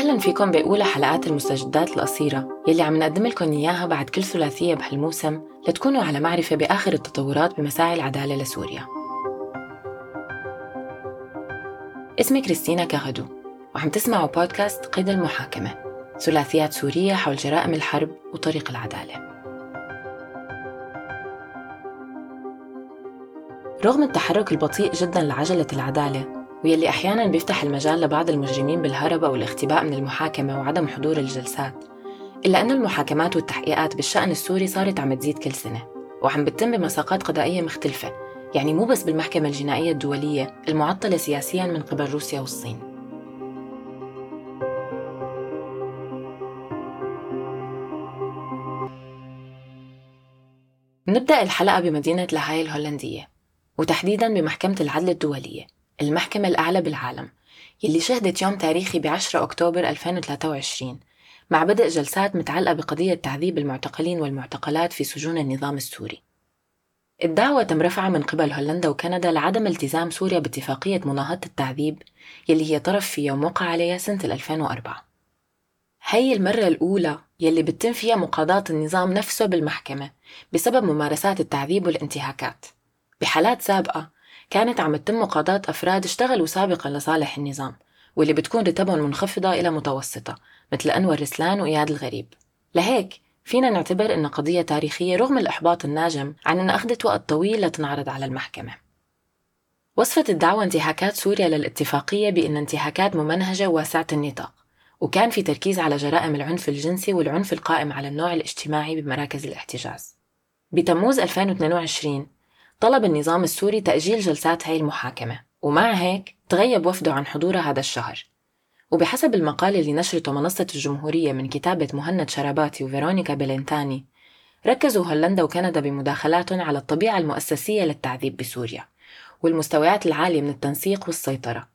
أهلا فيكم بأولى حلقات المستجدات القصيرة يلي عم نقدم لكم إياها بعد كل ثلاثية بهالموسم لتكونوا على معرفة بآخر التطورات بمساعي العدالة لسوريا. اسمي كريستينا كاغدو وعم تسمعوا بودكاست قيد المحاكمة ثلاثيات سورية حول جرائم الحرب وطريق العدالة. رغم التحرك البطيء جدا لعجلة العدالة ويلي أحيانا بيفتح المجال لبعض المجرمين بالهرب أو الاختباء من المحاكمة وعدم حضور الجلسات إلا أن المحاكمات والتحقيقات بالشأن السوري صارت عم تزيد كل سنة وعم بتتم بمساقات قضائية مختلفة يعني مو بس بالمحكمة الجنائية الدولية المعطلة سياسيا من قبل روسيا والصين. نبدأ الحلقة بمدينة لاهاي الهولندية وتحديدا بمحكمة العدل الدولية. المحكمة الأعلى بالعالم يلي شهدت يوم تاريخي ب 10 أكتوبر 2023 مع بدء جلسات متعلقة بقضية تعذيب المعتقلين والمعتقلات في سجون النظام السوري. الدعوة تم رفعها من قبل هولندا وكندا لعدم التزام سوريا باتفاقية مناهضة التعذيب يلي هي طرف فيها وموقع عليها سنة 2004 هي المرة الأولى يلي بتتم فيها مقاضاة النظام نفسه بالمحكمة بسبب ممارسات التعذيب والانتهاكات. بحالات سابقة كانت عم تتم مقاضاة أفراد اشتغلوا سابقا لصالح النظام واللي بتكون رتبهم منخفضة إلى متوسطة مثل أنور رسلان وإياد الغريب. لهيك فينا نعتبر إنها قضية تاريخية رغم الإحباط الناجم عن أنها أخذت وقت طويل لتنعرض على المحكمة. وصفت الدعوة انتهاكات سوريا للاتفاقية بأن انتهاكات ممنهجة واسعة النطاق وكان في تركيز على جرائم العنف الجنسي والعنف القائم على النوع الاجتماعي بمراكز الاحتجاز. بتموز 2022 طلب النظام السوري تأجيل جلسات هاي المحاكمة ومع هيك تغيب وفده عن حضورها هذا الشهر. وبحسب المقال اللي نشرته منصة الجمهورية من كتابة مهند شرباتي وفيرونيكا بلينتاني ركزوا هولندا وكندا بمداخلاتهم على الطبيعة المؤسسية للتعذيب بسوريا والمستويات العالية من التنسيق والسيطرة.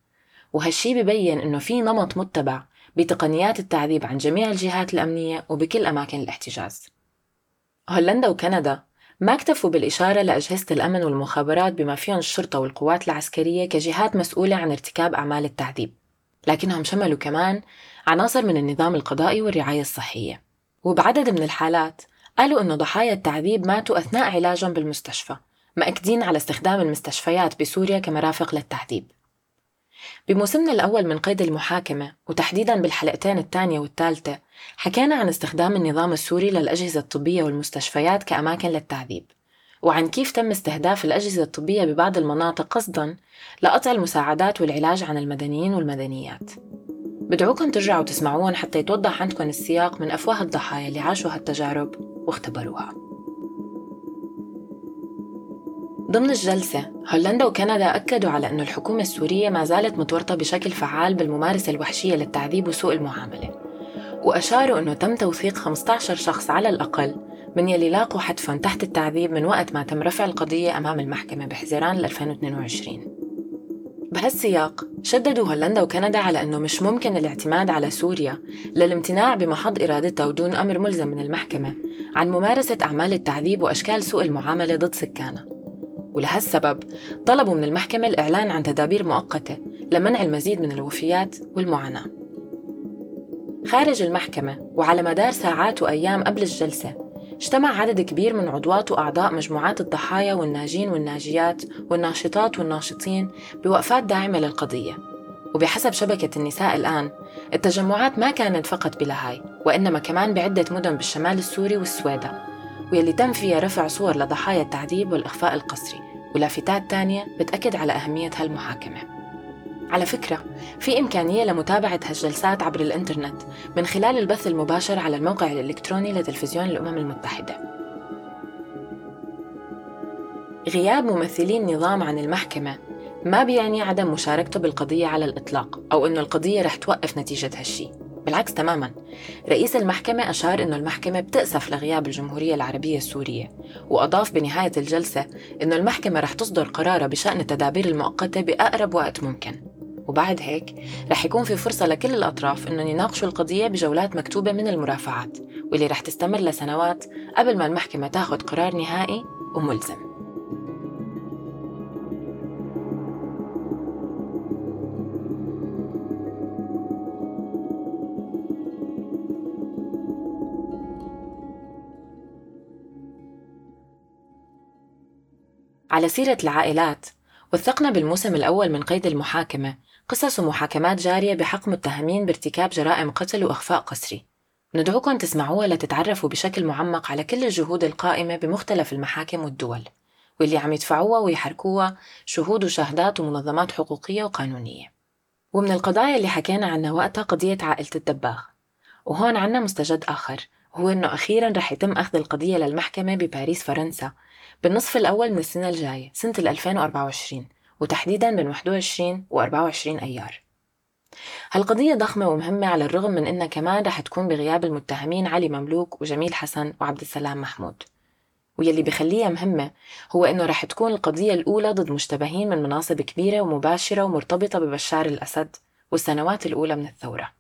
وهالشي ببين إنه في نمط متبع بتقنيات التعذيب عن جميع الجهات الأمنية وبكل أماكن الاحتجاز. هولندا وكندا ما اكتفوا بالإشارة لأجهزة الأمن والمخابرات بما فيهم الشرطة والقوات العسكرية كجهات مسؤولة عن ارتكاب أعمال التعذيب لكنهم شملوا كمان عناصر من النظام القضائي والرعاية الصحية. وبعدد من الحالات قالوا أنه ضحايا التعذيب ماتوا أثناء علاجهم بالمستشفى مأكدين على استخدام المستشفيات بسوريا كمرافق للتعذيب. بموسمنا الأول من قيد المحاكمة وتحديدا بالحلقتين الثانية والثالثة حكينا عن استخدام النظام السوري للأجهزة الطبية والمستشفيات كأماكن للتعذيب. وعن كيف تم استهداف الأجهزة الطبية ببعض المناطق قصدا لقطع المساعدات والعلاج عن المدنيين والمدنيات. بدعوكم ترجعوا تسمعوهم حتى يتوضح عندكم السياق من أفواه الضحايا اللي عاشوا هالتجارب واختبروها. ضمن الجلسة هولندا وكندا أكدوا على أن الحكومة السورية ما زالت متورطة بشكل فعال بالممارسة الوحشية للتعذيب وسوء المعاملة. وأشاروا أنه تم توثيق 15 شخص على الأقل من يلي لاقوا حتفهم تحت التعذيب من وقت ما تم رفع القضية أمام المحكمة بحزيران 2022 بهالسياق شددوا هولندا وكندا على أنه مش ممكن الاعتماد على سوريا للامتناع بمحض إرادتها ودون أمر ملزم من المحكمة عن ممارسة أعمال التعذيب وأشكال سوء المعاملة ضد سكانها ولهالسبب طلبوا من المحكمة الإعلان عن تدابير مؤقتة لمنع المزيد من الوفيات والمعاناة. خارج المحكمة وعلى مدار ساعات وأيام قبل الجلسة اجتمع عدد كبير من عضوات وأعضاء مجموعات الضحايا والناجين والناجيات والناشطات والناشطين بوقفات داعمة للقضية. وبحسب شبكة النساء الآن التجمعات ما كانت فقط بلاهاي وإنما كمان بعدة مدن بالشمال السوري والسويدة واللي تم فيها رفع صور لضحايا التعذيب والإخفاء القسري. ولافتات تانية بتأكد على أهمية هالمحاكمة. على فكرة في إمكانية لمتابعة هالجلسات عبر الإنترنت من خلال البث المباشر على الموقع الإلكتروني لتلفزيون الأمم المتحدة. غياب ممثلي النظام عن المحكمة ما بيعني عدم مشاركته بالقضية على الإطلاق أو إنه القضية رح توقف نتيجة هالشي. بالعكس تماما رئيس المحكمة أشار أنه المحكمة بتأسف لغياب الجمهورية العربية السورية وأضاف بنهاية الجلسة أنه المحكمة رح تصدر قرارها بشأن التدابير المؤقتة بأقرب وقت ممكن. وبعد هيك رح يكون في فرصة لكل الأطراف إنهم يناقشوا القضية بجولات مكتوبة من المرافعات واللي رح تستمر لسنوات قبل ما المحكمة تاخد قرار نهائي وملزم. على سيرة العائلات وثقنا بالموسم الأول من قيد المحاكمة قصص ومحاكمات جارية بحق متهمين بارتكاب جرائم قتل وإخفاء قسري. ندعوكم تسمعوها لتتعرفوا بشكل معمق على كل الجهود القائمة بمختلف المحاكم والدول واللي عم يدفعوها ويحركوها شهود وشهادات ومنظمات حقوقية وقانونية. ومن القضايا اللي حكينا عنها وقتها قضية عائلة الدباغ. وهون عنا مستجد آخر هو أنه أخيرا رح يتم أخذ القضية للمحكمة بباريس فرنسا بالنصف الأول من السنة الجاية سنة 2024 وتحديدا بين 21 و 24 أيار. هالقضية ضخمة ومهمة على الرغم من إنها كمان رح تكون بغياب المتهمين علي مملوك وجميل حسن وعبد السلام محمود. ويلي بخليها مهمة هو إنه رح تكون القضية الأولى ضد مشتبهين من مناصب كبيرة ومباشرة ومرتبطة ببشار الأسد والسنوات الأولى من الثورة.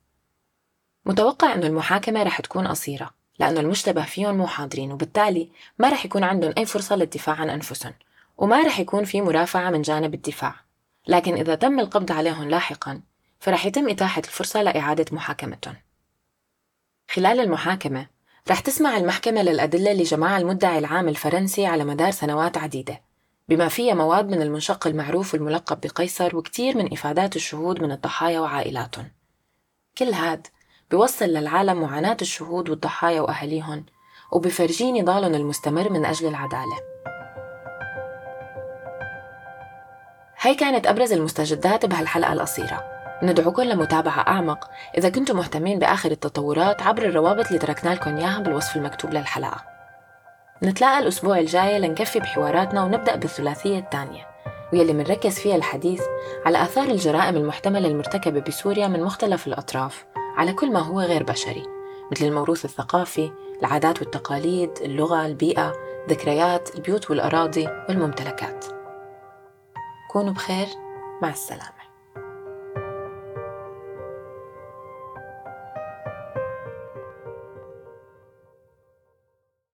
متوقع إنه المحاكمة رح تكون قصيرة لأنه المشتبه فيهم مو حاضرين وبالتالي ما رح يكون عندهم أي فرصة للدفاع عن أنفسهم. وما رح يكون في مرافعة من جانب الدفاع. لكن إذا تم القبض عليهم لاحقا فرح يتم إتاحة الفرصة لإعادة محاكمتهم. خلال المحاكمة رح تسمع المحكمة للأدلة اللي جمعها المدعي العام الفرنسي على مدار سنوات عديدة بما فيها مواد من المنشق المعروف والملقب بقيصر وكتير من إفادات الشهود من الضحايا وعائلاتهم. كل هاد بيوصل للعالم معاناة الشهود والضحايا وأهاليهم وبفرجيه نضالهم المستمر من أجل العدالة. هاي كانت أبرز المستجدات بهالحلقة القصيرة ندعوكم لمتابعة أعمق إذا كنتم مهتمين بآخر التطورات عبر الروابط اللي تركنا لكم إياها بالوصف المكتوب للحلقة نتلاقى الأسبوع الجاي لنكفي بحواراتنا ونبدأ بالثلاثية الثانية ويلي منركز فيها الحديث على آثار الجرائم المحتملة المرتكبة بسوريا من مختلف الأطراف على كل ما هو غير بشري مثل الموروث الثقافي، العادات والتقاليد، اللغة، البيئة، ذكريات، البيوت والأراضي والممتلكات. كونوا بخير، مع السلامة.